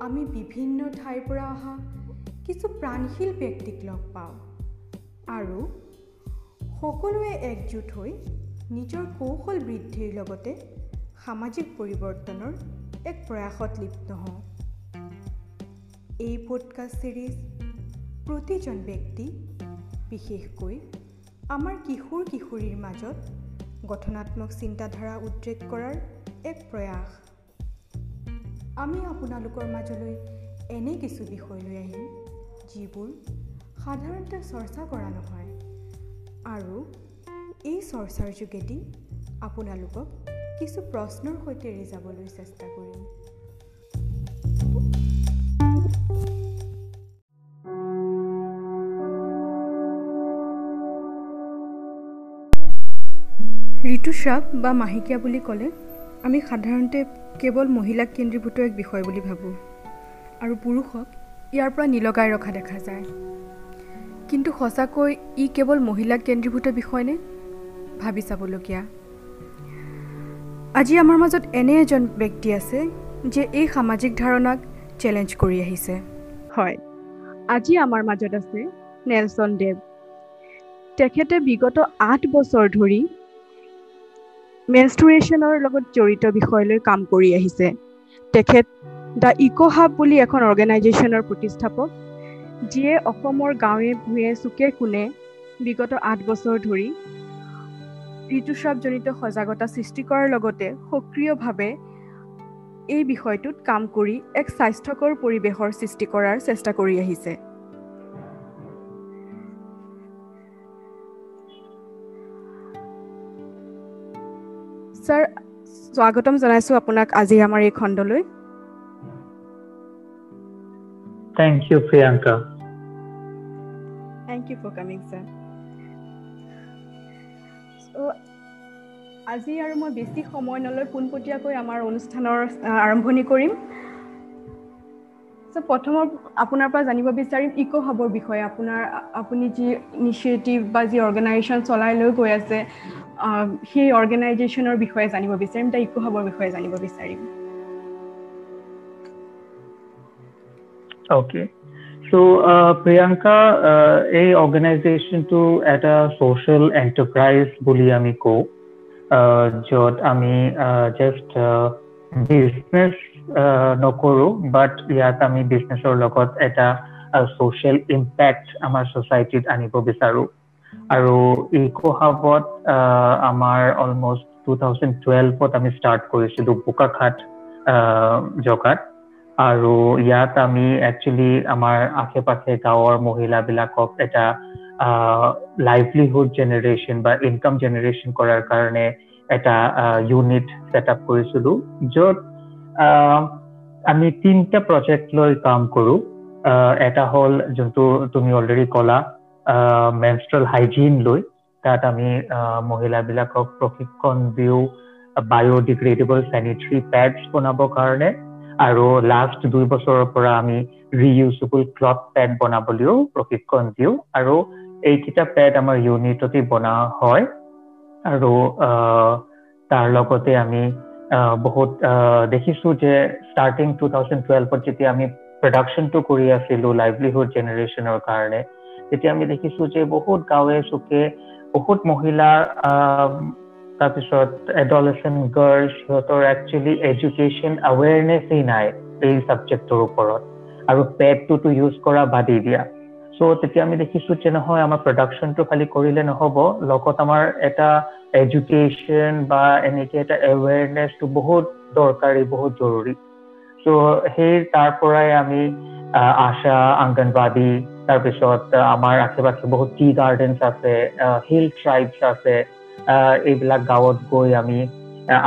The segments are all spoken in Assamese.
আমি বিভিন্ন ঠাইৰ পৰা অহা কিছু প্ৰাণশীল ব্যক্তিক লগ পাওঁ। আৰু সকলোৱে একজোট হৈ নিজৰ কৌশল বৃদ্ধিৰ লগতে সামাজিক পৰিৱৰ্তনৰ এক প্ৰয়াসত লিপ্ত হওঁ। এই পডকাষ্ট ছিৰিজ প্ৰতিজন ব্যক্তি বিশেষকৈ আমাৰ কিশোৰ কিশোৰীৰ মাজত গঠনাত্মক চিন্তাধাৰা উদ্ৰেক কৰাৰ এক প্ৰয়াস। আমি আপোনালোকৰ মাজলৈ এনে কিছু বিষয় লৈ আহিম যিবোৰ সাধাৰণতে চৰ্চা কৰা নহয় আৰু এই চৰ্চাৰ যোগেদি আপোনালোকক কিছু প্ৰশ্নৰ সৈতে ৰিজাবলৈ চেষ্টা কৰিম। ঋতুস্ৰাৱ বা মাহেকীয়া বুলি ক'লে আমি সাধাৰণতে কেৱল মহিলাক কেন্দ্ৰীভূত এক বিষয় বুলি ভাবোঁ। আৰু পুৰুষক ইয়াৰ পৰা নিলগাই ৰখা দেখা যায়। কিন্তু সঁচাকৈ ই কেৱল মহিলাক কেন্দ্ৰীভূত বিষয় নে ভাবি চাবলগীয়া। আজি আমাৰ মাজত এনে এজন ব্যক্তি আছে যে এই সামাজিক ধাৰণাক চেলেঞ্জ কৰি আহিছে। হয় আজি আমাৰ মাজত আছে নেলচন দেৱ। তেখেতে বিগত আঠ বছৰ ধৰি মেনষ্ট্ৰুৱেশ্যনৰ লগত জড়িত বিষয়লৈ কাম কৰি আহিছে। তেখেত দ্য ইক' হাব বুলি এখন অৰ্গেনাইজেশ্যনৰ প্ৰতিষ্ঠাপক যিয়ে অসমৰ গাঁৱে ভূঞে চুকে কোণে বিগত আঠ বছৰ ধৰি ঋতুস্ৰাৱজনিত সজাগতা সৃষ্টি কৰাৰ লগতে সক্ৰিয়ভাৱে এই বিষয়টোত কাম কৰি এক স্বাস্থ্যকৰ পৰিৱেশৰ সৃষ্টি কৰাৰ চেষ্টা কৰি আহিছে। ছাৰ স্বাগতম জনাইছোঁ আপোনাক আজি আমাৰ এই খণ্ডলৈ। Thank you Priyanka thank you for coming sir আজি আৰু মই বেছি সময় নলৈ পোনপটীয়াকৈ আমাৰ অনুষ্ঠানৰ আৰম্ভণি কৰিম। চ' প্ৰথমৰ আপোনাৰ পৰা জানিব বিচাৰিম ইক' হাবৰ বিষয়ে। আপোনাৰ আপুনি যি ইনিচিয়েটিভ বা যি অৰ্গেনাইজেশ্যন চলাই লৈ গৈ আছে সেই অৰ্গেনাইজেশ্যনৰ বিষয়ে জানিব বিচাৰিম তাৰ ইকো হাবৰ বিষয়ে জানিব বিচাৰিম। অ'কে চ' প্ৰিয়ংকা এই অৰ্গেনাইজেশ্যনটো এটা ছ'চিয়েল এণ্টাৰপ্ৰাইজ বুলি আমি কওঁ য'ত আমি জাষ্ট বিজনেছ নকৰোঁ বাট ইয়াত আমি বিজনেছৰ লগত এটা ছ'চিয়েল ইম্পেক্ট আমাৰ ছ'চাইটিত আনিব বিচাৰোঁ। আৰু ইকো হাবত আমাৰ অলমষ্ট টু থাউজেণ্ড টুৱেলভত আমি ষ্টাৰ্ট কৰিছিলোঁ বোকাখাট জগাত। আৰু ইয়াত আমি একচুৱেলি আমাৰ আশে পাশে গাঁৱৰ মহিলাবিলাকক এটা লাইভলিহুড জেনেৰেশ্যন বা ইনকাম জেনেৰেশ্যন কৰাৰ কাৰণে এটা ইউনিট ছেট আপ কৰিছিলোঁ য'ত আমি তিনিটা প্ৰজেক্ট লৈ কাম কৰোঁ। এটা হ'ল যোনটো তুমি অলৰেডি ক'লা মেনষ্ট্ৰেল হাইজিন লৈ তাত আমি মহিলাবিলাকক প্ৰশিক্ষণ দিওঁ বায়'ডিগ্ৰেডেবল চেনিটেৰী পেডছ বনাবৰ কাৰণে আৰু লাষ্ট দুই বছৰৰ পৰা আমি ৰিইউজেবল ক্লথ পেড বনাবলৈও প্ৰশিক্ষণ দিওঁ আৰু এইকেইটা পেড আমাৰ ইউনিটতে বনোৱা হয় আৰু তাৰ লগতে আমি বহুত দেখিছোঁ যে ষ্টাৰ্টিং টু থাউজেণ্ড টুৱেলভত যেতিয়া আমি প্ৰডাকশ্যনটো কৰি আছিলোঁ লাইভলিহুড জেনেৰেশ্যনৰ কাৰণে তেতিয়া আমি দেখিছো যে বহুত গাঁৱে চুকে বহুত মহিলা তাৰপিছত এডলেচেণ্ট গাৰ্লছ সিহঁতৰ একচুৱেলি এডুকেশ্যন আৱেৰনেছেই নাই এই ছাবজেক্টৰ ওপৰত। আৰু পেডটোতো ইউজ কৰা বাদেই দিয়া। চ' তেতিয়া আমি দেখিছো যে নহয় আমাৰ প্ৰডাকশ্যনটো খালি কৰিলে নহ'ব লগত আমাৰ এটা এডুকেশ্যন বা এনেকে এটা এৱেৰনেছটো বহুত দৰকাৰী বহুত জৰুৰী। চ' সেই তাৰ পৰাই আমি আশা অংগনবাদী তাৰপিছত আমাৰ আশে পাশে বহুত টি গাৰ্ডেনছ আছে হিল ট্ৰাইবছ আছে এইবিলাক গাঁৱত গৈ আমি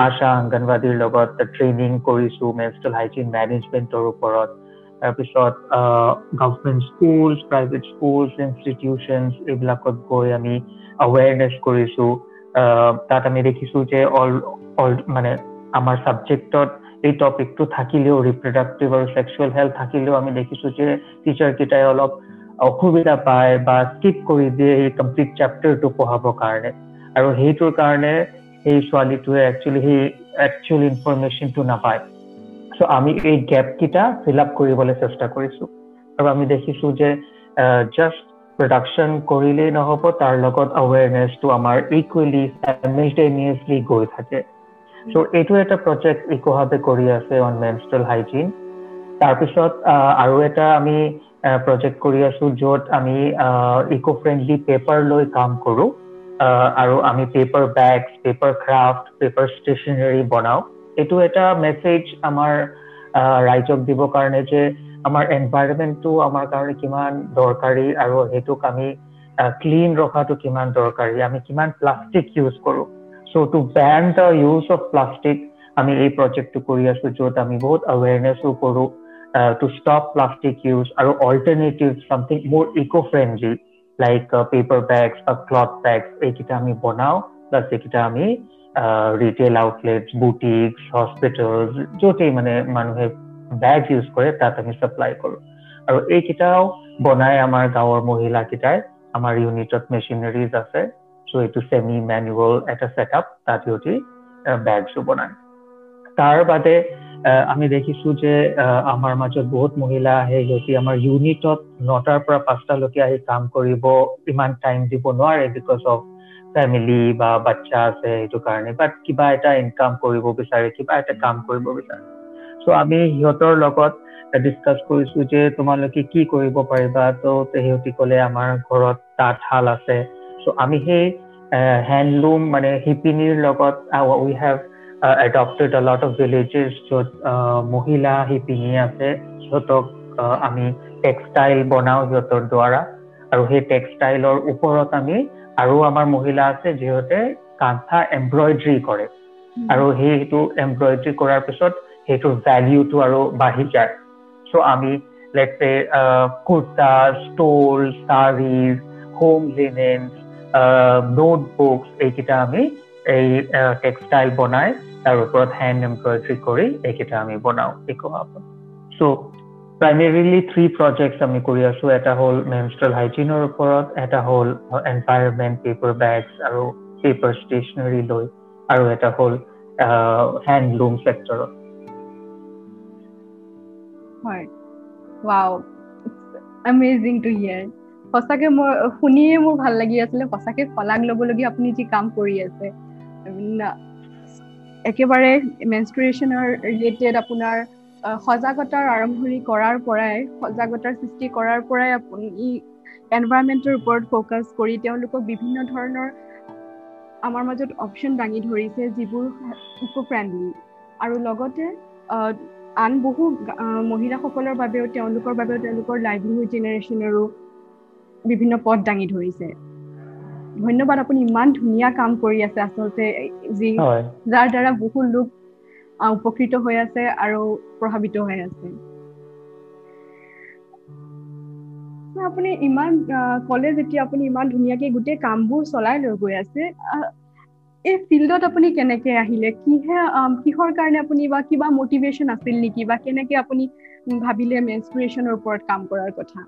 আশা অংগনবাদীৰ লগত ট্ৰেইনিং কৰিছোঁ মেনষ্ট্ৰেল হাইজিন মেনেজমেণ্টৰ ওপৰত। তাৰপিছত government schools private schools institutions এইবিলাকত গৈ আমি আৱেৰনেছ কৰিছোঁ। তাত আমি দেখিছোঁ যে অল অল মানে আমাৰ ছাবজেক্টত এই টপিকটো থাকিলেও ৰিপ্ৰডাক্টিভ আৰু ছেক্সুৱেল হেল্থ থাকিলেও আমি দেখিছোঁ যে টিচাৰকেইটাই অলপ অসুবিধা পায় বা স্কিপ কৰি দিয়ে এই কমপ্লিট চেপ্টাৰটো পঢ়াবৰ কাৰণে। আৰু সেইটোৰ কাৰণে সেই ছোৱালীটোৱে একচুৱেলি সেই একচুৱেল ইনফৰমেশ্যনটো নাপায়। চ' আমি এই গেপকেইটা ফিল আপ কৰিবলৈ চেষ্টা কৰিছোঁ। আৰু আমি দেখিছোঁ যে জাষ্ট প্ৰডাকশ্যন কৰিলেই নহ'ব তাৰ লগত আৱেৰনেছটো আমাৰ ইকুৱেলি চাইমেলটেনিয়াছলি গৈ থাকে। চ' এইটো এটা প্ৰজেক্ট ইক'হাবে কৰি আছে অন মেনষ্ট্ৰেল হাইজিন তাৰপিছত আৰু এটা আমি প্ৰজেক্ট কৰি আছোঁ য'ত আমি ইক' ফ্ৰেণ্ডলি পেপাৰ লৈ কাম কৰোঁ। আৰু আমি paper bags paper craft paper stationery বনাওঁ। এইটো এটা মেছেজ আমাৰ ৰাইজক দিবৰ কাৰণে যে আমাৰ এনভাইৰমেণ্টটো আমাৰ কাৰণে কিমান দৰকাৰী আৰু সেইটোক আমি ক্লিন ৰখাটো কিমান দৰকাৰী। আমি কিমান প্লাষ্টিক ইউজ কৰোঁ। So' to ban the use of plastic আমি এই প্ৰজেক্টটো কৰি আছোঁ য'ত আমি বহুত আৱেৰনেছো কৰোঁ। টু ষ্টপ প্লাষ্টিক ইউজ আৰু alternative something more eco' friendly like paper bags বা ক্লথ বেগছ এইকেইটা আমি বনাওঁ প্লাছ এইকেইটা আমি ৰিটেইল আউটলেটছ বুটিকছ হস্পিটেলছ য'তেই মানে মানুহে বেগ ইউজ কৰে তাত আমি ছাপ্লাই কৰোঁ আৰু এইকেইটাও বনাই আমাৰ গাঁৱৰ মহিলাকেইটাই আমাৰ ইউনিটত মেচিনাৰিজ আছে চ' এইটো ছেমি মেনুৱেল এটা ছেটআপ তাত সিহঁতি বেগছো বনায় তাৰ বাদে আমি দেখিছোঁ যে আমাৰ মাজত বহুত মহিলা আহে সিহঁতি আমাৰ ইউনিটত নটাৰ পৰা পাঁচটালৈকে আহি কাম কৰিব ইমান টাইম দিব নোৱাৰে বিকজ অফ ফেমিলি বা বাচ্চা আছে সেইটো কাৰণে বাট কিবা এটা ইনকাম কৰিব বিচাৰে কিবা এটা কাম কৰিব বিচাৰে। চ' আমি সিহঁতৰ লগত ডিছকাছ কৰিছোঁ যে তোমালোকে কি কৰিব পাৰিবা? ত' সিহঁতি ক'লে আমাৰ ঘৰত তাঁতশাল আছে। চ' আমি সেই হেণ্ডলুম মানে শিপিনীৰ লগত we have a lot of villages য'ত মহিলা শিপিনী আছে। সিহঁতক আমি টেক্সটাইল বনাওঁ সিহঁতৰ দ্বাৰা। আৰু সেই টেক্সটাইলৰ ওপৰত আমি আৰু আমাৰ মহিলা আছে যিহঁতে কান্ধা এমব্ৰইড্ৰি কৰে। আৰু সেইটো এমব্ৰইড্ৰি কৰাৰ পিছত সেইটোৰ ভেলিউটো আৰু বাঢ়ি যায়। চ' আমি let's say kurta stole saris home linens notebooks এইকেইটা আমি এই টেক্সটাইল বনাই তাৰ ওপৰত হেণ্ড এমব্ৰইড্ৰি কৰি এইকেইটা আমি বনাওঁ চ' প্ৰাইমেৰিলি থ্ৰী প্ৰজেক্টছ আমি কৰি আছোঁ। এটা হ'ল মেনষ্ট্ৰেল হাইজিনৰ ওপৰত এটা হ'ল এনভাইৰমেণ্ট পেপাৰ বেগছ আৰু পেপাৰ ষ্টেচনাৰী লৈ আৰু এটা হ'ল হেণ্ডলুম ছেক্টৰত হয়। ৱাও এমেজিং টু হিয়াৰ সঁচাকে মোৰ শুনিয়ে মোৰ ভাল লাগি আছিলে। সঁচাকে শলাগ ল'বলগীয়া আপুনি যি কাম কৰি আছে। একেবাৰে মেনষ্ট্ৰুৱেশ্যনৰ ৰিলেটেড আপোনাৰ সজাগতাৰ আৰম্ভণি কৰাৰ পৰাই সজাগতাৰ সৃষ্টি কৰাৰ পৰাই আপুনি এনভাইৰমেণ্টৰ ওপৰত ফ'কাছ কৰি তেওঁলোকক বিভিন্ন ধৰণৰ আমাৰ মাজত অপশ্যন দাঙি ধৰিছে যিবোৰ ইক' ফ্ৰেণ্ডলি আৰু লগতে আন বহু মহিলাসকলৰ বাবেও তেওঁলোকৰ বাবেও তেওঁলোকৰ লাইভলিহুড জেনেৰেশ্যনৰো বিভিন্ন পথ দাঙি ধৰিছে। ধন্যবাদ আপুনি ইমান ধুনীয়া কাম কৰি আছে আচলতে যি যাৰ দ্বাৰা বহু লোক উপকৃত হৈ আছে আৰু প্ৰভাৱিত হৈ আছে। আপুনি ইমান ক'লে যেতিয়া আপুনি ইমান ধুনীয়াকে গোটেই কামবোৰ চলাই লৈ গৈ আছে এই ফিল্ডত আপুনি কেনেকে আহিলে? কিহে কিহৰ কাৰণে আপুনি বা কিবা মটিভেশ্যন আছিল নেকি? বা কেনেকে আপুনি ভাবিলে মেনষ্ট্ৰুৱেশ্যনৰ ওপৰত কাম কৰাৰ কথা?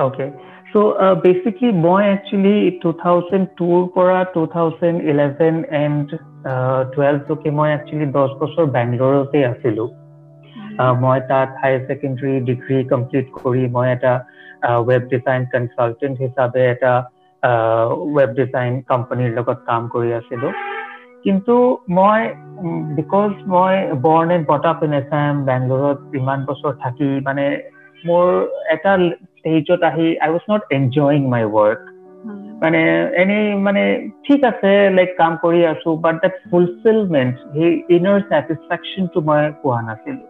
Okay. So uh, basically, মই actually 2002 পৰা 2011 and uh, 12 লৈকে মই actually 10 বছৰ বেংগলোৰতে আছিলোঁ। মই তাত হায়াৰ ছেকেণ্ডেৰী ডিগ্ৰী কমপ্লিট কৰি মই এটা ৱেব ডিজাইন কনচালটেণ্ট হিচাপে এটা ৱেব ডিজাইন কোম্পানীৰ লগত কাম কৰি আছিলোঁ। কিন্তু মই বিকজ মই born and brought up in Assam বেংগলোৰত ইমান বছৰ থাকি মানে মোৰ এটা ষ্টেজত আহি I was not enjoying my work মানে এনেই মানে ঠিক আছে লাইক কাম কৰি আছো বাট দেট ফুলফিলমেণ্ট সেই ইনাৰ ছেটিছফেকশ্যনটো মই পোৱা নাছিলোঁ।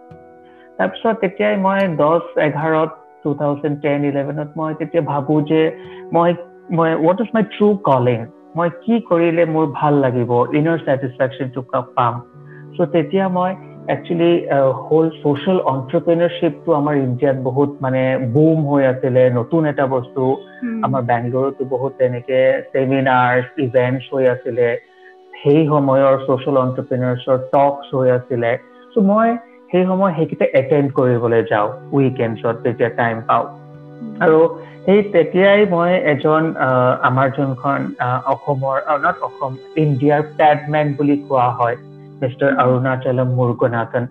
তাৰপিছত তেতিয়াই মই দহ এঘাৰত টু থাউজেণ্ড টেন ইলেভেনত মই তেতিয়া ভাবোঁ যে মই মই what is my true calling মই কি কৰিলে মোৰ ভাল লাগিব ইনাৰ ছেটিছফেকশ্যনটো পাম। চ' চ' তেতিয়া মই একচুৱেলি হোল ছ'চিয়েল অন্টাৰপ্ৰিনাৰশ্বিপটো আমাৰ ইণ্ডিয়াত বহুত মানে বুম হৈ আছিলে নতুন এটা বস্তু আমাৰ বেংগলোৰতো বহুত তেনেকে ছেমিনাৰ ইভেণ্টছ হৈ আছিলে সেই সময়ৰ ছ'চিয়েল অন্টাৰপ্ৰিনাৰ্ছৰ টকছ হৈ আছিলে চ' মই সেই সময় সেইকেইটা এটেণ্ড কৰিবলৈ যাওঁ উইকেণ্ডছত যেতিয়া টাইম পাওঁ আৰু সেই তেতিয়াই মই এজন আমাৰ যোনখন অসমৰ নট অসম ইণ্ডিয়াৰ পেডমেন বুলি কোৱা হয় মিষ্টাৰ অৰুণাচলম মুৰুগনাথন।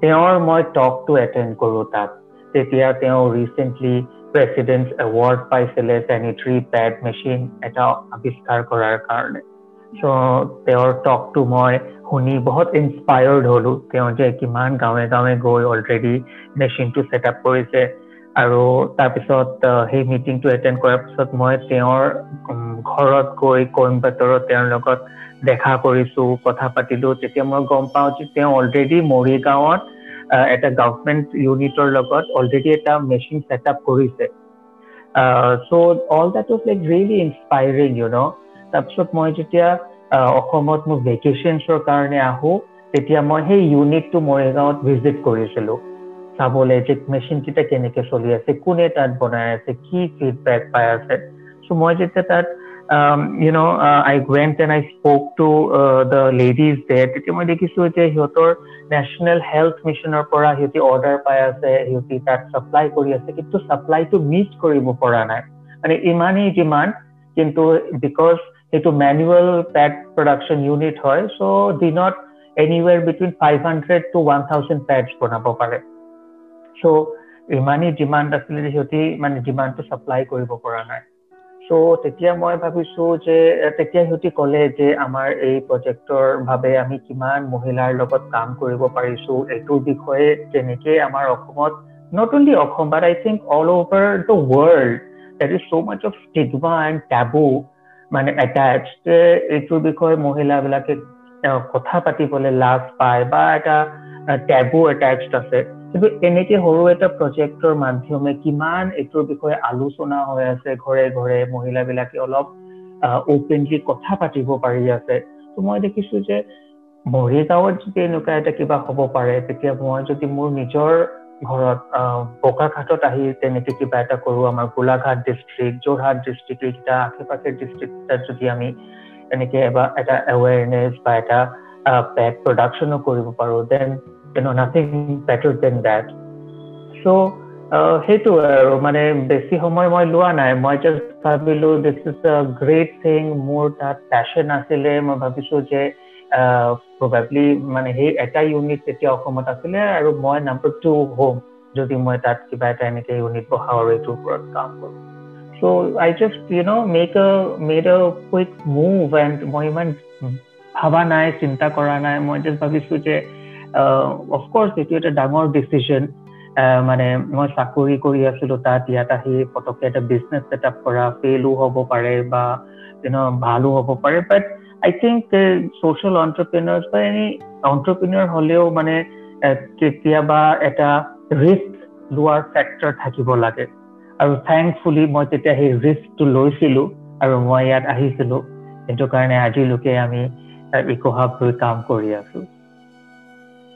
তেওঁৰ মই টকটো এটেণ্ড কৰোঁ তাত। তেতিয়া তেওঁ ৰিচেণ্টলি প্ৰেচিডেণ্ট এৱাৰ্ড পাইছিলে চেনিটেৰী পেড মেচিন এটা আৱিষ্কাৰ কৰাৰ কাৰণে। চ' তেওঁৰ টকটো মই শুনি বহুত ইনস্পায়াৰ্ড হ'লোঁ। তেওঁ যে কিমান গাঁৱে গাঁৱে গৈ অলৰেডি মেচিনটো ছেট আপ কৰিছে। আৰু তাৰপিছত সেই মিটিংটো এটেণ্ড কৰাৰ পিছত মই তেওঁৰ ঘৰত গৈ কইম্বাটৰত তেওঁৰ লগত দেখা কৰিছোঁ কথা পাতিলোঁ তেতিয়া মই গম পাওঁ যে তেওঁ অলৰেডি মৰিগাঁৱত এটা গভমেণ্ট ইউনিটৰ লগত অলৰেডি এটা মেচিন ছেট আপ কৰিছে so' all that was like really inspiring you know' তাৰপিছত মই যেতিয়া অসমত মোৰ ভেকেশ্যনছৰ কাৰণে আহোঁ তেতিয়া মই সেই ইউনিটটো মৰিগাঁৱত ভিজিট কৰিছিলোঁ। চাবলৈ যে মেচিনকেইটা কেনেকে চলি আছে কোনে তাত বনাই আছে কি ফিডবেক পাই আছে। চ' মই যেতিয়া তাত you know' I went and I spoke to the ladies they তেতিয়া মই দেখিছোঁ যে সিহঁতৰ নেশ্যনেল হেল্থ মিছনৰ পৰা সিহঁতি অৰ্ডাৰ পাই আছে সিহঁতি তাত ছাপ্লাই কৰি আছে কিন্তু ছাপ্লাইটো মিট কৰিব পৰা নাই মানে ইমানেই ডিমাণ্ড কিন্তু বিকজ সেইটো মেনুৱেল পেড প্ৰডাকশ্যন ইউনিট হয় দিনত anywhere between five hundred to one thousand pads বনাব পাৰে চ' ইমানেই ডিমাণ্ড আছিলে যে সিহঁতি মানে ডিমাণ্ডটো ছাপ্লাই কৰিব পৰা নাই চ' তেতিয়া মই ভাবিছোঁ যে তেতিয়া সিহঁতি ক'লে যে আমাৰ এই প্ৰজেক্টৰ বাবে আমি কিমান মহিলাৰ লগত কাম কৰিব পাৰিছোঁ এইটোৰ বিষয়ে যেনেকৈ আমাৰ অসমত not only Assam but I think all over the world that is so' much of stigma and taboo মানে এটাচ যে এইটোৰ বিষয়ে মহিলাবিলাকে কথা পাতিবলৈ লাভ পায় বা এটা টেবু এটাচড আছে। কিন্তু এনেকে সৰু এটা প্ৰজেক্টৰ মাধ্যমে কিমান এইটোৰ বিষয়ে আলোচনা হৈ আছে ঘৰে ঘৰে মহিলাবিলাকে অলপ অপেনলি কথা পাতিব পাৰি আছে। ত' মই দেখিছো যে মৰিগাঁৱত যদি এনেকুৱা এটা কিবা হ'ব পাৰে তেতিয়া মই যদি মোৰ নিজৰ ঘৰত বোকাঘাটত আহি তেনেকে কিবা এটা কৰোঁ আমাৰ গোলাঘাট ডিষ্ট্ৰিক্ট যোৰহাট ডিষ্ট্ৰিক্ট এইকেইটা আশে পাশে ডিষ্ট্ৰিক্টত যদি আমি এনেকে এবাৰ এটা এৱেৰনেছ বা এটা পেট প্ৰডাকশ্যনো কৰিব পাৰোঁ then you know nothing better than that. So সেইটো আৰু মানে বেছি সময় মই লোৱা নাই। মই জাষ্ট ভাবিলো this is a great thing মোৰ তাত পেশ্যন আছিলে। মই ভাবিছো যে প্ৰবেবলি মানে সেই এটা ইউনিট তেতিয়া অসমত আছিলে আৰু মই নাম্বাৰ টু হোম যদি মই তাত কিবা এটা এনেকে ইউনিট বহাওঁ আৰু এইটোৰ ওপৰত কাম কৰোঁ। So' I just you know' make a made a quick move and মই ইমান ভবা নাই চিন্তা কৰা নাই। মই জাষ্ট ভাবিছোঁ যে অফক'ৰ্চ এইটো এটা ডাঙৰ ডিচিজন মানে মই চাকৰি কৰি আছিলো তাত ইয়াত আহি পটককে এটা বিজনেছ ছেট আপ কৰা ফেইলো হ'ব পাৰে বা ইউনো ভালো হ'ব পাৰে। বাট আই থিংক ছ'চিয়েল অন্টাৰপ্ৰিনাৰ্ছ বা এনি অন্টাৰপ্ৰিনাৰ হ'লেও মানে কেতিয়াবা এটা ৰিস্ক লোৱাৰ ফেক্টৰ থাকিব লাগে। আৰু থেংকফুলি মই তেতিয়া সেই ৰিস্কটো লৈছিলো আৰু মই ইয়াত আহিছিলো। সেইটো কাৰণে আজিলৈকে আমি ইকোহাব লৈ কাম কৰি আছো।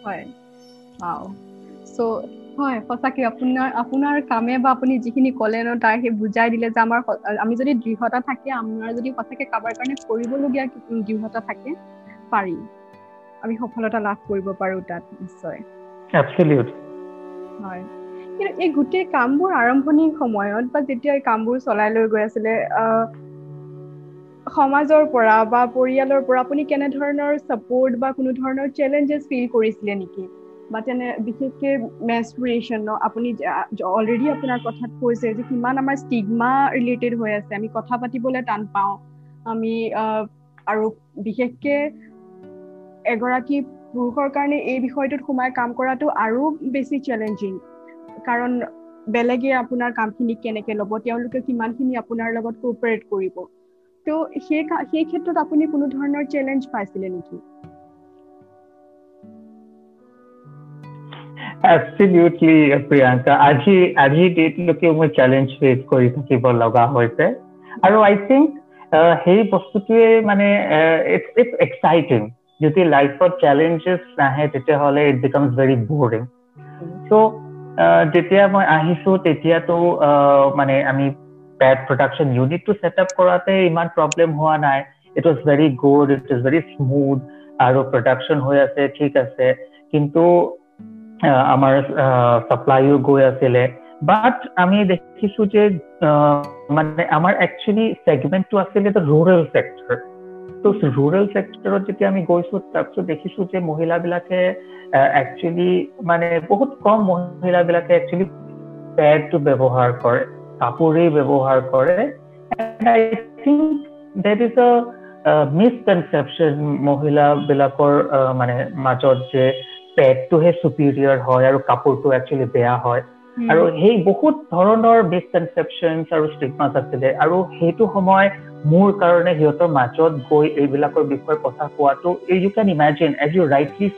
হয়। চ' হয় সঁচাকৈ আপোনাৰ আপোনাৰ কামে বা আপুনি যিখিনি ক'লে ন তাৰ সেই বুজাই দিলে যে আমাৰ আমি যদি দৃঢ়তা থাকে আমাৰ যদি সঁচাকৈ কাৰোবাৰ কাৰণে কৰিবলগীয়া দৃঢ়তা থাকে পাৰি। আমি সফলতা লাভ কৰিব পাৰোঁ তাত নিশ্চয়। হয়। কিন্তু এই গোটেই কামবোৰ আৰম্ভণিৰ সময়ত বা যেতিয়া এই কামবোৰ চলাই লৈ গৈ আছিলে সমাজৰ পৰা বা পৰিয়ালৰ পৰা আপুনি কেনেধৰণৰ ছাপৰ্ট বা কোনো ধৰণৰ চেলেঞ্জেছ ফিল কৰিছিলে নেকি? বা তেনে বিশেষকৈ মেচুৰেশ্যন ন? আপুনি অলৰেডি আপোনাৰ কথাত কৈছে যে কিমান আমাৰ ষ্টিগমা ৰিলেটেড হৈ আছে। আমি কথা পাতিবলৈ টান পাওঁ। আমি আৰু বিশেষকৈ এগৰাকী পুৰুষৰ কাৰণে এই বিষয়টোত সোমাই কাম কৰাটো আৰু বেছি চেলেঞ্জিং কাৰণ বেলেগে আপোনাৰ কামখিনি কেনেকৈ ল'ব? তেওঁলোকে কিমানখিনি আপোনাৰ লগত কোঅপাৰেট কৰিব? তো সেই সেই ক্ষেত্ৰত আপুনি কোনো ধৰণৰ চেলেঞ্জ পাইছিলে নেকি? Absolutely, Priyanka. আজি আজি ডেটলৈকে মই চেলেঞ্জ ফেচ কৰি থাকিব লগা হৈছে। আৰু আই থিংক সেই বস্তুটোৱে মানে ইটছ ইটছ এক্সাইটিং যদি লাইফত চেলেঞ্জেছ নাহে তেতিয়াহ'লে it becomes very boring so' যেতিয়া মই আহিছো তেতিয়াতো মানে আমি পেড প্ৰডাকশ্যন ইউনিটটো ছেট আপ কৰাতে ইমান প্ৰব্লেম হোৱা নাই it was very good it is very smooth আৰু প্ৰডাকশ্যন হৈ আছে ঠিক আছে কিন্তু আমাৰ ছাপ্লাইও গৈ আছিলে বাট আমি দেখিছো যে মানে আমাৰ একচুৱেলি ছেগমেণ্টটো আছিলে ৰুৰেল ছেক্টৰ ত' ৰুৰেল ছেক্টৰত যেতিয়া আমি গৈছো তাৰপিছত দেখিছো যে মহিলাবিলাকে একচুৱেলি মানে বহুত কম মহিলাবিলাকে একচুৱেলি পেডটো ব্যৱহাৰ কৰে কাপোৰেই ব্যৱহাৰ কৰে আই think that is a misconception মহিলাবিলাকৰ মানে মাজত যে পেডটোহে চুপিৰিয়ৰ হয় আৰু কাপোৰটো একচুৱেলি বেয়া হয়। আৰু সেই বহুত ধৰণৰ মিছকনচেপশ্যন আৰু ষ্টিগমাছ আছিলে আৰু সেইটো সময় মোৰ কাৰণে সিহঁতৰ মাজত গৈ এইবিলাকৰ বিষয়ে কথা কোৱাটো you can imagine as you rightly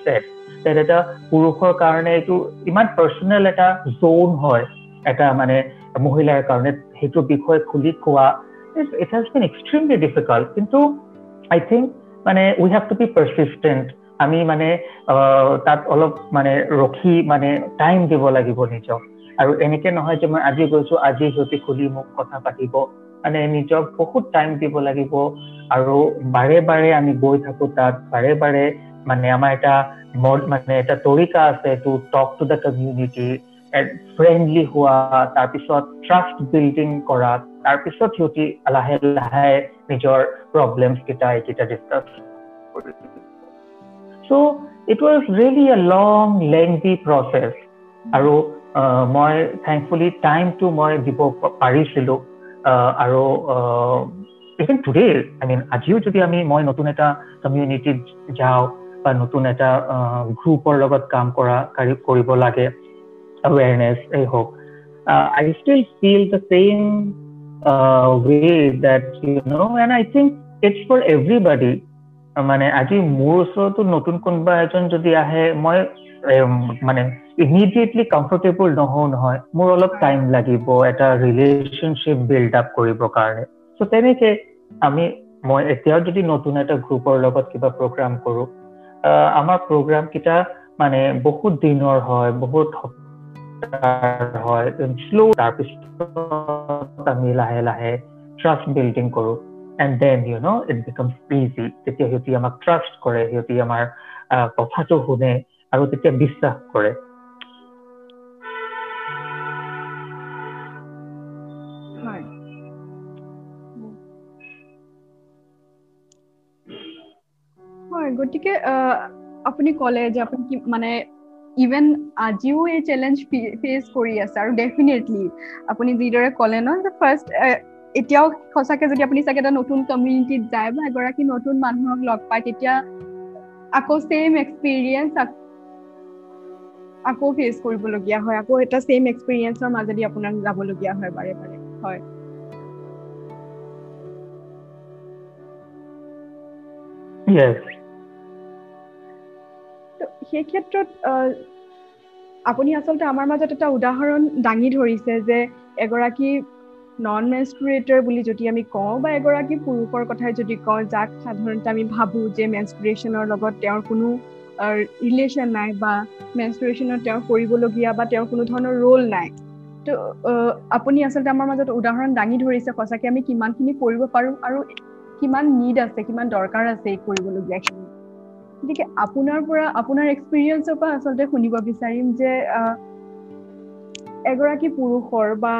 that এটা পুৰুষৰ কাৰণে এইটো ইমান পাৰ্চনেল এটা জ'ন হয় এটা মানে মহিলাৰ কাৰণে সেইটো বিষয়ে খুলি কোৱা it has been extremely difficult কিন্তু আই থিংক মানে we have to be persistent আমি মানে তাত অলপ মানে ৰখি মানে টাইম দিব লাগিব নিজক। আৰু এনেকে নহয় যে মই আজি গৈছো আজি সিহঁতে খুলি মোক কথা পাতিব। মানে নিজক বহুত টাইম দিব লাগিব। আৰু বাৰে বাৰে আমি গৈ থাকো তাত। বাৰে বাৰে মানে আমাৰ এটা মানে এটা তৰিকা আছে to talk to the community friendly হোৱা তাৰপিছত ট্ৰাষ্ট বিল্ডিং কৰা তাৰপিছত সিহঁতি লাহে লাহে নিজৰ প্ৰব্লেমছ কেইটা এইকেইটা discuss so' it was really a long lengthy process আৰু মই থেংকফুলি টাইমটো মই দিব পাৰিছিলোঁ আৰু ইভেন টুডে আই মিন আজিও যদি আমি মই নতুন এটা কমিউনিটিত যাওঁ বা নতুন এটা গ্ৰুপৰ লগত কাম কৰা কৰিব লাগে awareness এই হওক I still feel the same uh, way that you know and I think it's for everybody. মানে আজি মোৰ ওচৰতো নতুন কোনোবা এজন যদি আহে মই মানে ইমিডিয়েটলি কমফৰ্টেবল নহওঁ নহয় মোৰ অলপ টাইম লাগিব এটা ৰিলেশ্যনশ্বিপ বিল্ড আপ কৰিবৰ কাৰণে চ' তেনেকে আমি মই এতিয়াও যদি নতুন এটা গ্ৰুপৰ লগত কিবা প্ৰগ্ৰাম কৰোঁ আমাৰ প্ৰগ্ৰাম কেইটা মানে বহুত দিনৰ হয় বহুত হয় শ্ল' তাৰপিছত আমি লাহে লাহে ট্ৰাষ্ট বিল্ডিং কৰোঁ। And then you know it becomes easy তেতিয়া সিহঁতি আমাক ট্ৰাষ্ট কৰে সিহঁতি আমাৰ কথাটো শুনে আৰু তেতিয়া বিশ্বাস কৰে। গতিকে আপুনি ক'লে যে আপুনি মানে ইভেন আজিও এই চেলেঞ্জ ফেচ কৰি আছে আৰু ডেফিনেটলি আপুনি যিদৰে ক'লে ন ফাৰ্ষ্ট এতিয়াও সঁচাকে যদি আপুনি চাগে এটা নতুন কমিউনিটিত যায় বা এগৰাকী নতুন মানুহক লগ পায় তেতিয়া আকৌ ছেইম এক্সপিৰিয়েঞ্চ আকৌ ফেচ কৰিবলগীয়া হয় আকৌ এটা ছেইম এক্সপিৰিয়েঞ্চৰ মাজেদি আপোনাক যাবলগীয়া হয় বাৰে বাৰে হয়। সেই ক্ষেত্ৰত আপুনি আচলতে আমাৰ মাজত এটা উদাহৰণ দাঙি ধৰিছে যে এগৰাকী নন মেনষ্ট্ৰুৱেটৰ বুলি যদি আমি কওঁ বা এগৰাকী পুৰুষৰ কথাই যদি কওঁ যাক সাধাৰণতে আমি ভাবোঁ যে মেনষ্ট্ৰুৱেশ্যনৰ লগত তেওঁৰ কোনো ৰিলেশ্যন নাই বা মেনষ্ট্ৰুৱেশ্যনত তেওঁৰ কৰিবলগীয়া বা তেওঁৰ কোনো ধৰণৰ ৰোল নাই। তো আপুনি আচলতে আমাৰ মাজত উদাহৰণ দাঙি ধৰিছে সঁচাকৈ আমি কিমানখিনি কৰিব পাৰোঁ আৰু কিমান নিড আছে কিমান দৰকাৰ আছে এই কৰিবলগীয়াখিনি। গতিকে আপোনাৰ পৰা আপোনাৰ এক্সপিৰিয়েঞ্চৰ পৰা আচলতে শুনিব বিচাৰিম যে এগৰাকী পুৰুষৰ বা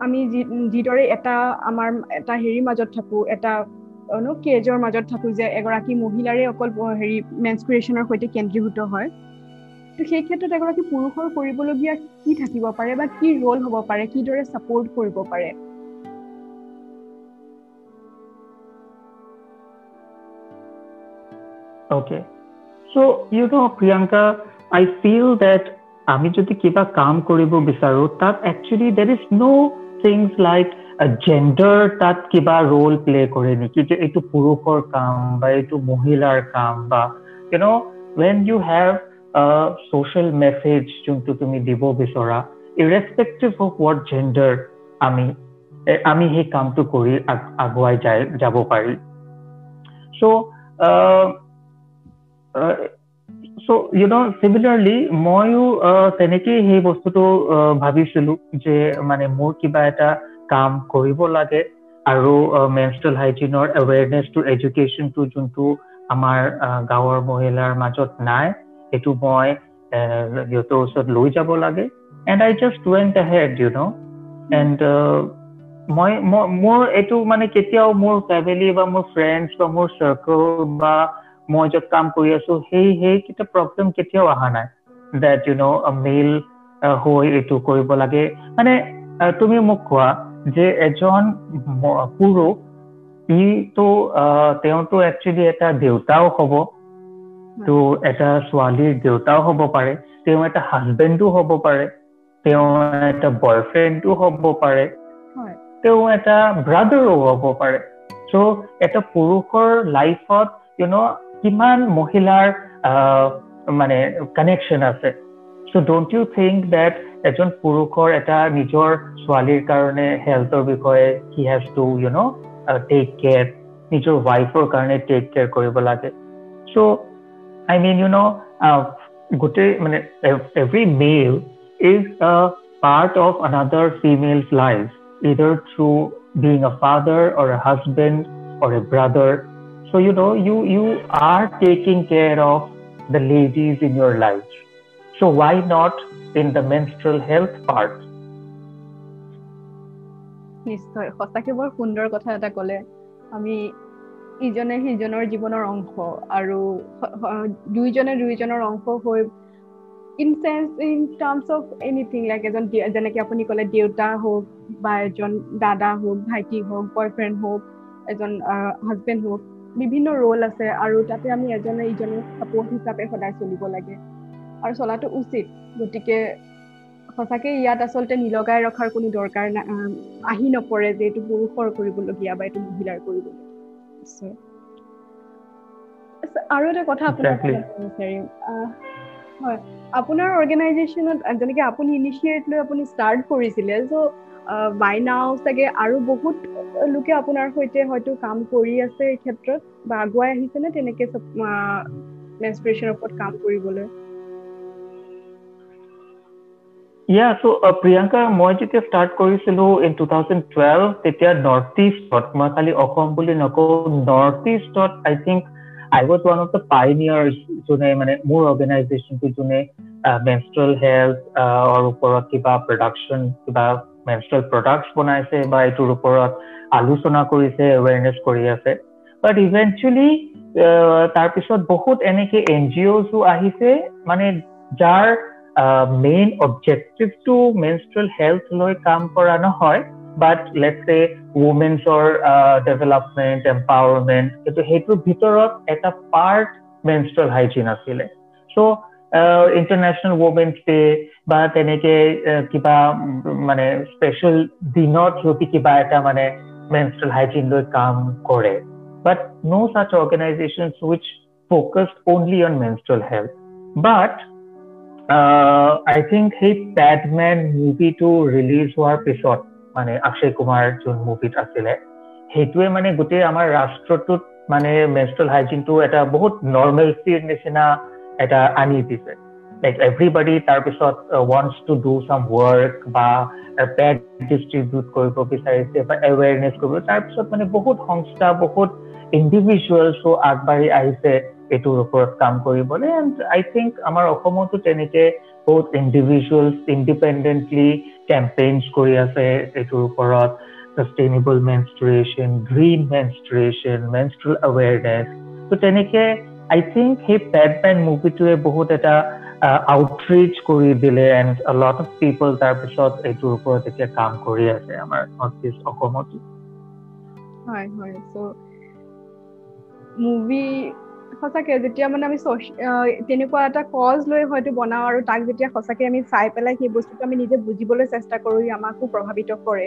আমি যিদৰে এটা আমাৰ এটা হেৰিৰ মাজত থাকোঁ এটা কেজৰ মাজত থাকোঁ যে এগৰাকী মহিলাৰে অকল হেৰি মেনস্কুৰেশ্যনৰ সৈতে কেন্দ্ৰীভূত হয় তো সেই ক্ষেত্ৰত এগৰাকী পুৰুষৰ কৰিবলগীয়া কি থাকিব পাৰে বা কি ৰোল হ'ব পাৰে কিদৰে ছাপৰ্ট কৰিব পাৰে? Okay. So, you know, Priyanka, I feel that আমি যদি কিবা কাম কৰিব বিচাৰো তাত actually there is no' things like gender তাত কিবা ৰোল প্লে কৰে নেকি যে এইটো পুৰুষৰ কাম বা এইটো মহিলাৰ কাম বা you know' when you have social message যোনটো তুমি দিব বিচৰা ইৰেচপেক্টিভ অফ ৱাট জেণ্ডাৰ আমি আমি সেই কামটো কৰি আগুৱাই যাই যাব পাৰি চ' চ' ইউ ন' চিমিলাৰলি ময়ো তেনেকেই সেই বস্তুটো ভাবিছিলোঁ যে মানে মোৰ কিবা এটা কাম কৰিব লাগে আৰু মেনষ্ট্ৰেল হাইজিনৰ এৱেৰনেছটো এডুকেশ্যনটো যোনটো আমাৰ গাঁৱৰ মহিলাৰ মাজত নাই সেইটো মই সিহঁতৰ ওচৰত লৈ যাব লাগে। And I just went ahead you know' and মই মোৰ এইটো মানে কেতিয়াও মোৰ ফেমিলি বা মোৰ ফ্ৰেণ্ডছ বা মোৰ চাৰ্কল বা মই য'ত কাম কৰি আছো সেই সেইকেইটা প্ৰব্লেম কেতিয়াও অহা নাই ডেট ইউ ন' মেইল হৈ এইটো কৰিব লাগে মানে তুমি মোক কোৱা যে এজন পুৰুষ ইটো তেওঁতো একচুৱেলি এটা দেউতাও হ'ব তো এটা ছোৱালীৰ দেউতাও হ'ব পাৰে তেওঁ এটা হাজবেণ্ডো হ'ব পাৰে তেওঁ এটা বয়ফ্ৰেণ্ডো হ'ব পাৰে তেওঁ এটা ব্ৰাদাৰো হ'ব পাৰে চ' এটা পুৰুষৰ লাইফত ইউ ন' কিমান মহিলাৰ মানে কানেকশ্যন আছে। So' don't you think that এজন পুৰুষৰ এটা নিজৰ ছোৱালীৰ কাৰণে হেল্থৰ বিষয়ে he has to you know' take care নিজৰ ৱাইফৰ কাৰণে টেক কেয়াৰ কৰিব লাগে? চ' আই মিন ইউ ন' গোটেই মানে every male is a part of another females life either through being a father or a husband or a brother So, you know, you, you are taking care of the ladies in your life. So, why not in the menstrual health part? নিশ্চয় সঁচাকে বৰ সুন্দৰ কথা এটা ক'লে আমি ইজনে সিজনৰ জীৱনৰ অংশ আৰু দুইজনে দুইজনৰ অংশ হৈ in sense in terms of anything like এজন যেনেকে আপুনি ক'লে দেউতা হওক বা এজন দাদা হওক ভাইটি হওক বয়ফ্ৰেণ্ড হওক এজন হাজবেণ্ড হওক বিভিন্ন ৰোল আছে আৰু তাতে আমি এজনে ইজনৰ চাপৰ্ট হিচাপে সদায় চলিব লাগে। আৰু চলাটো উচিত গতিকে সঁচাকে ইয়াত আচলতে নিলগাই ৰখাৰ কোনো দৰকাৰ আহি নপৰে যে এইটো পুৰুষৰ কৰিবলগীয়া বা এইটো মহিলাৰ কৰিবলগীয়া। আৰু এটা কথা বিচাৰিম। হয় আপোনাৰ অৰ্গেনাইজেশ্যনত যেনেকে আপুনি ইনিচিয়েট লৈ আপুনি ষ্টাৰ্ট কৰিছিলে চ' বাই নাও চাগে আৰু বহুত লোকে আপোনাৰ সৈতে হয়তো কাম কৰি আছে এই ক্ষেত্ৰত বা আগুৱাই আহিছেনে তেনেকে মেনষ্ট্ৰেশ্যনৰ ওপৰত কাম কৰিবলৈ? ইয়া চ' প্ৰিয়ংকা মই যেতিয়া ষ্টাৰ্ট কৰিছিলোঁ ইন টু থাউজেণ্ড টুৱেলভ তেতিয়া নৰ্থ ইষ্টত মই খালি অসম বুলি নকওঁ north ইষ্টত I think I was one of the pioneers যোনে মানে মোৰ অৰ্গেনাইজেশ্যনটো যোনে মেনষ্ট্ৰেল হেল্থৰ ওপৰত কিবা প্ৰডাকশ্যন কিবা মেনষ্ট্ৰেল প্ৰডাক্টছ বনাইছে বা এইটোৰ ওপৰত আলোচনা কৰিছে এৱেৰনেছ কৰি আছে। বাট ইভেঞ্চুৱেলি তাৰপিছত বহুত এনেকে এন জি অ'জো আহিছে মানে যাৰ মেইন অবজেক্টিভটো মেনষ্ট্ৰেল হেল্থ লৈ কাম কৰা নহয়। বাট লেটছ এ উমেন্সৰ ডেভেলপমেণ্ট এম্পাৱাৰমেণ্ট কিন্তু সেইটোৰ ভিতৰত এটা পাৰ্ট মেনষ্ট্ৰেল হাইজিন আছিলে। চ' ইণ্টাৰনেশ্যনেল উমেন্স ডে বা তেনেকে কিবা মানে স্পেচিয়েল দিনত সিহঁতি কিবা এটা মানে মেনষ্ট্ৰেল হাইজিন লৈ কাম কৰে। But no' such organization which focused only on menstrual health but I think সেই পেডমেন মুভিটো ৰিলিজ হোৱাৰ পিছত মানে অক্ষয় কুমাৰ যোন মুভিত আছিলে সেইটোৱে মানে গোটেই আমাৰ ৰাষ্ট্ৰটোত মানে মেনষ্ট্ৰেল হাইজিনটো এটা বহুত নৰ্মেলচিৰ নিচিনা এটা আনি দিছে। লাইক এভৰিবডি তাৰপিছত wants to do some work বা পেড ডিষ্ট্ৰিবিউট কৰিব বিচাৰিছে বা এৱেৰনেছ কৰিব। তাৰপিছত মানে বহুত সংস্থা বহুত ইণ্ডিভিজুৱেলছো আগবাঢ়ি আহিছে এইটোৰ ওপৰত কাম কৰিবলৈ। এণ্ড আই থিংক আমাৰ অসমতো তেনেকে বহুত ইণ্ডিভিজুৱেলছ ইণ্ডিপেণ্ডেণ্টলি কেম্পেইনছ কৰি আছে এইটোৰ ওপৰত। Sustainable menstruation green menstruation menstrual awareness ত' তেনেকে আই থিংক সেই পেডমেন মুভিটোৱে বহুত এটা আউটৰিচ কৰি দিলে এণ্ড লট অফ পিপল তাৰপিছত এইটোৰ ওপৰত এতিয়া কাম কৰি আছে আমাৰ নৰ্থ ইষ্ট অসমতো। হয় হয় চ' মুভি সঁচাকে যেতিয়া মানে আমি তেনেকুৱা এটা কজ লৈ হয়তো বনাওঁ আৰু তাক যেতিয়া সঁচাকে আমি চাই পেলাই সেই বস্তুটো আমি নিজে বুজিবলৈ চেষ্টা কৰোঁ আমাকো প্ৰভাৱিত কৰে।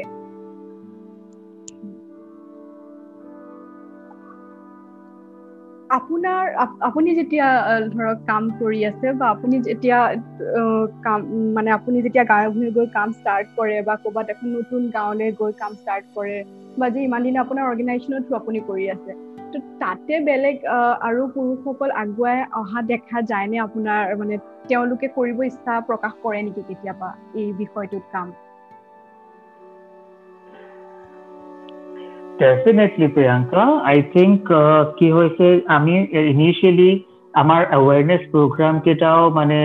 আপোনাৰ আপুনি যেতিয়া ধৰক কাম কৰি আছে বা আপুনি যেতিয়া কাম মানে আপুনি যেতিয়া গাঁৱে ভূঞে গৈ কাম ষ্টাৰ্ট কৰে বা ক'ৰবাত এখন নতুন গাঁৱলৈ গৈ কাম ষ্টাৰ্ট কৰে বা যে ইমান দিনে আপোনাৰ অৰ্গেনাইজেশ্যনৰ থ্ৰু আপুনি কৰি আছে ত' তাতে বেলেগ আৰু পুৰুষসকল আগুৱাই অহা দেখা যায়নে? আপোনাৰ মানে তেওঁলোকে কৰিব ইচ্ছা প্ৰকাশ কৰে নেকি কেতিয়াবা এই বিষয়টোত কাম? ডেফিনেটলি প্ৰিয়ংকা আই থিংক কি হৈছে আমি ইনিচিয়েলি আমাৰ এৱেৰনেছ প্ৰগ্ৰাম কেইটাও মানে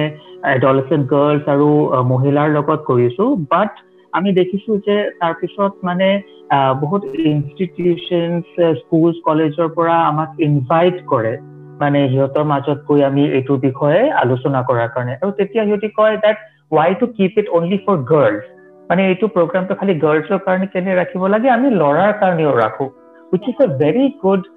এডলেচেণ্ট গাৰ্লছ আৰু মহিলাৰ লগত কৰিছো বাট আমি দেখিছো যে তাৰপিছত মানে বহুত ইনষ্টিটিউশ্যনছ স্কুল কলেজৰ পৰা আমাক ইনভাইট কৰে মানে সিহঁতৰ মাজত গৈ আমি এইটো বিষয়ে আলোচনা কৰাৰ কাৰণে আৰু তেতিয়া সিহঁতি কয় that why to keep it only for girls মানে এইটো প্ৰগ্ৰামটো খালি গাৰ্লছৰ কাৰণে কেনে ৰাখিব লাগে আমি ল'ৰাৰ কাৰণেও ৰাখো। Which is a very good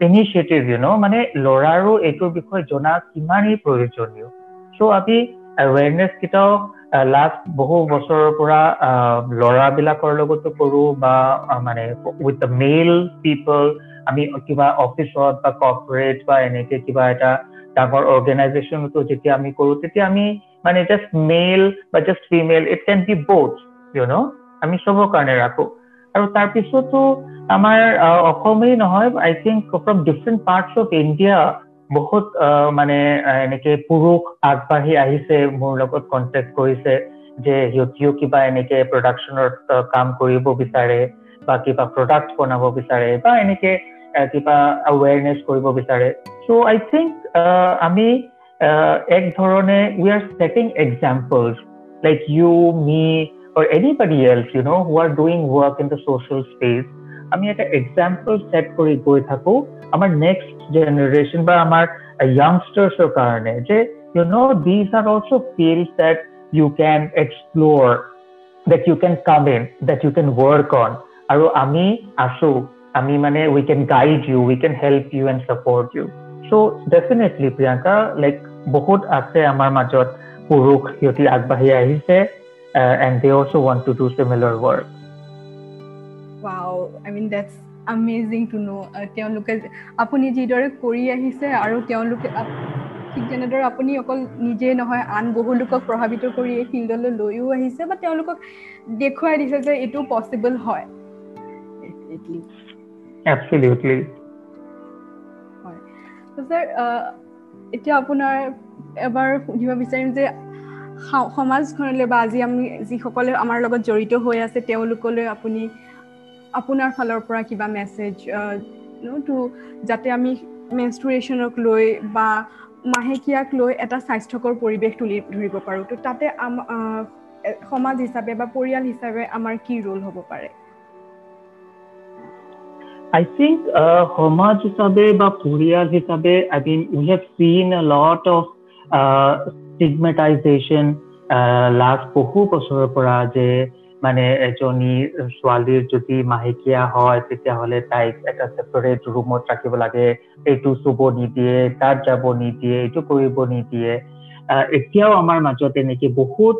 initiative you know মানে ল'ৰাৰো এইটোৰ বিষয়ে জনা কিমানেই প্ৰয়োজনীয়। চ' আমি এৱেৰনেছ কেইটাও লাষ্ট বহু বছৰৰ পৰা ল'ৰাবিলাকৰ লগতো কৰোঁ বা মানে উইথ দ্য মেল পিপল আমি কিবা অফিচত বা কৰ্পৰেট বা এনেকে কিবা এটা ডাঙৰ অৰ্গেনাইজেশ্যনতো যেতিয়া আমি কৰোঁ তেতিয়া আমি মানে জাষ্ট মেল বা just female it can be both you know আমি চবৰ কাৰণে ৰাখোঁ। আৰু তাৰপিছতো আমাৰ অসমেই নহয় I think from different parts of India বহুত মানে এনেকে পুৰুষ আগবাঢ়ি আহিছে মোৰ লগত কণ্টেক্ট কৰিছে যে সিহঁতিও কিবা এনেকে প্ৰডাকশ্যনৰ কাম কৰিব বিচাৰে বা কিবা প্ৰডাক্ট বনাব বিচাৰে বা এনেকে কিবা আৱেৰনেছ কৰিব বিচাৰে। চ' আই থিংক আমি এক ধৰণে we are setting examples like you me or anybody else, you know, who are doing work in the social space, আমি এটা এক্সাম্পল ছেট কৰি গৈ থাকো আমাৰ নেক্সট জেনেৰেশ্যন বা আমাৰ য়াংষ্টাৰ্ছৰ কাৰণে যে you know' these are also' fields that you can explore that you can come in that you can work on আৰু আমি আছো আমি মানে we can guide you we can help you and support you so' definitely Priyanka like বহুত আছে আমাৰ মাজত পুৰুষ সিহঁতি আগবাঢ়ি আহিছে and they also' want to do similar work amazing to know. তেওঁলোকে আপুনি যিদৰে কৰি আহিছে আৰু তেওঁলোকে ঠিক যেনেদৰে আপুনি অকল নিজেই নহয় আন বহু লোকক প্ৰভাৱিত কৰি এই ফিল্ডলৈ লৈও আহিছে বা তেওঁলোকক দেখুৱাই দিছে যে এইটো পচিবল হয়। ছাৰ এতিয়া আপোনাৰ এবাৰ সুধিব বিচাৰিম যে সমাজখনলৈ বা আজি আমি যিসকলে আমাৰ লগত জড়িত হৈ আছে তেওঁলোকলৈ আপুনি আপোনাৰ ফালৰ পৰা কিবা মেছেজ টু যাতে আমি মেনষ্ট্ৰুৱেশ্যনক লৈ বা মাহেকীয়াক লৈ এটা স্বাস্থ্যকৰ পৰিৱেশ তুলি ধৰিব পাৰোঁ। তো তাতে সমাজ হিচাপে বা পৰিয়াল হিচাপে আমাৰ কি ৰোল হ'ব পাৰে? Think uh, সমাজ হিচাপে বা পৰিয়াল হিচাপে have seen a lot of uh, stigmatization uh, last বহু বছৰৰ পৰা যে মানে এজনী ছোৱালীৰ যদি মাহেকীয়া হয় তেতিয়াহ'লে তাইক এটা ছেপাৰেট ৰুমত ৰাখিব লাগে। এইটো চুব নিদিয়ে তাত যাব নিদিয়ে এইটো কৰিব নিদিয়ে। এতিয়াও আমাৰ মাজত এনেকে বহুত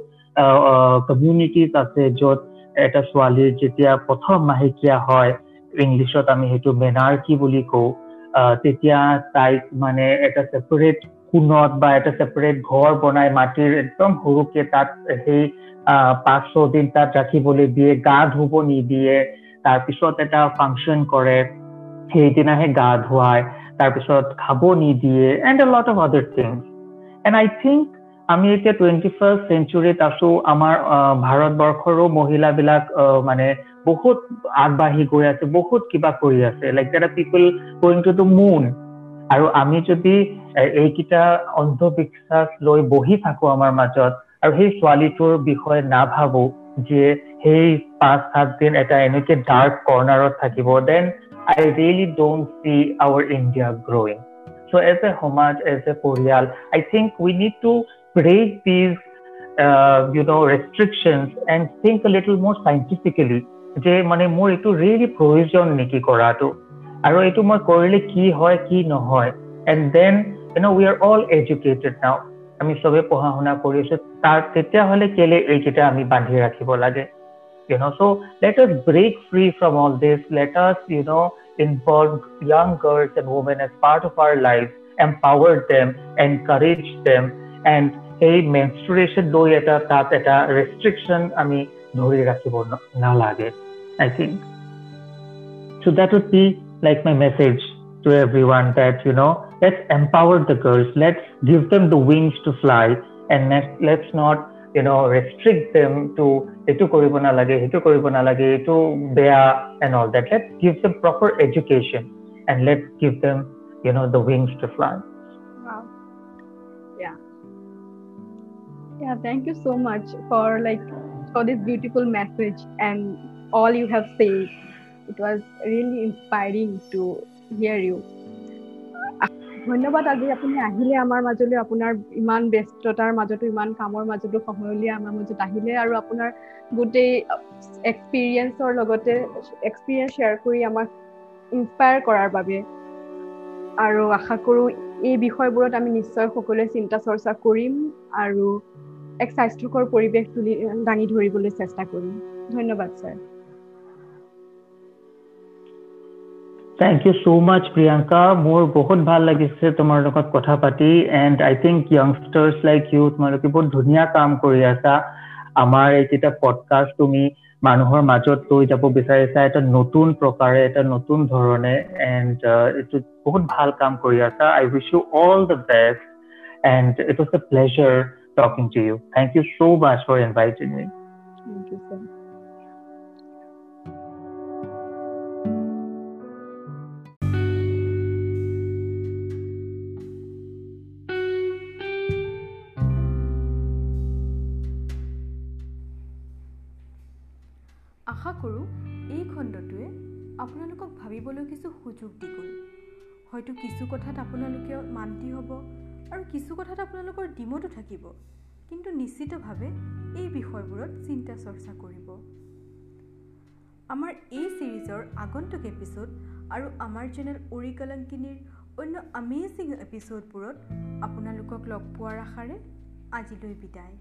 কমিউনিটিজ আছে য'ত এটা ছোৱালীৰ যেতিয়া প্ৰথম মাহেকীয়া হয় ইংলিছত আমি সেইটো মেনাৰ্কি বুলি কওঁ তেতিয়া তাইক মানে এটা ছেপাৰেট কোণত বা এটা ছেপাৰেট ঘৰ বনাই মাটিৰ একদম সৰুকে তাত সেই পাঁচ ছদিন তাত ৰাখিবলৈ দিয়ে গা ধুব নিদিয়ে তাৰপিছত এটা ফাংচন কৰে সেইদিনাহে গা ধুৱায় তাৰপিছত খাব নিদিয়ে and a lot of other things and I think আমি এতিয়া টুৱেণ্টি ফাৰ্ষ্ট চেঞ্চুৰীত আছো আমাৰ ভাৰতবৰ্ষৰো মহিলাবিলাক মানে বহুত আগবাঢ়ি গৈ আছে বহুত কিবা কৰি আছে like that are people going to the moon আৰু আমি যদি এইকেইটা অন্ধবিশ্বাস লৈ বহি থাকো আমাৰ মাজত আৰু সেই ছোৱালীটোৰ বিষয়ে নাভাবো যে সেই পাঁচ সাত দিন এটা এনেকে ডাৰ্ক কৰ্ণাৰত থাকিব then I really don't see our India growing so' as a সমাজ এজ এ পৰিয়াল I think we need to break these you know' restrictions and think little more scientifically যে মানে মোৰ এইটো ৰিয়েলি প্ৰয়োজন নেকি কৰাটো। আৰু এইটো মই কৰিলে কি হয় কি নহয়। And then you know' we are all educated now আমি চবে পঢ়া শুনা কৰি আছো। তাৰ তেতিয়াহ'লে কেলে এইকেইটা আমি বান্ধি ৰাখিব লাগে? You know so let us break free from all this let us you know involve young girls and women as part of our lives empower them encourage them and এই মেনষ্ট্ৰুৱেশ্যন লৈ এটা তাত এটা ৰেষ্ট্ৰিকশ্যন আমি nobody at keyboard now lage, I think. So that would be like my message to everyone that, you know, let's empower the girls, let's give them the wings to fly and let's, not, you know, restrict them to etu koribona lage, etu koribona lage, etu beya and all that. Let's give them proper education and let's give them, you know, the wings to fly. Wow. Yeah. Yeah, thank you so much for like for this beautiful message and all you have said. It was really inspiring to hear you. ধন্যবাদ আজি আপুনি আহিলে আমাৰ মাজলৈ আপোনাৰ ইমান ব্যস্ততাৰ মাজতো ইমান কামৰ মাজতো সময় উলিয়াই আমাৰ মাজত আহিলে আৰু আপোনাৰ গোটেই এক্সপিৰিয়েঞ্চৰ লগতে এক্সপিৰিয়েঞ্চ শ্বেয়াৰ কৰি আমাক ইনস্পায়াৰ কৰাৰ বাবে আৰু আশা কৰোঁ এই বিষয়বোৰত আমি নিশ্চয় সকলোৱে চিন্তা চৰ্চা কৰিম আৰু এক স্বাস্থ্যকৰ পৰিৱেশ তুলি দাঙি ধৰিবলৈ চেষ্টা কৰিম ধন্যবাদ sir Thank you so much, Priyanka. মোৰ বহুত ভাল লাগিছে তোমাৰ লগত কথা পাতি and I think youngsters like you তোমালোকে বহুত ধুনীয়া কাম কৰি আছা আমাৰ এইকেইটা পডকাষ্ট তুমি মানুহৰ মাজত লৈ যাব বিচাৰিছা এটা নতুন প্ৰকাৰে এটা নতুন ধৰণে এণ্ড এইটো বহুত ভাল কাম কৰি আছা I wish you all the best and it was a pleasure talking to you thank you so' much for inviting me thank you sir আশা কৰোঁ এই খণ্ডটোৱে আপোনালোকক ভাবিবলৈ কিছু সুযোগ দি গ'ল। হয়তো কিছু কথাত আপোনালোকে মান্তি হ'ব। আৰু কিছু কথাত আপোনালোকৰ ডিমতো থাকিব। কিন্তু নিশ্চিতভাৱে এই বিষয়বোৰত চিন্তা চৰ্চা কৰিব। আমাৰ এই ছিৰিজৰ আগন্তুক এপিছ'ড আৰু আমাৰ চেনেল উৰি কলংকিনীৰ অন্য আমেজিং এপিছ'ডবোৰত আপোনালোকক লগ পোৱাৰ আশাৰে আজিলৈ বিদায়।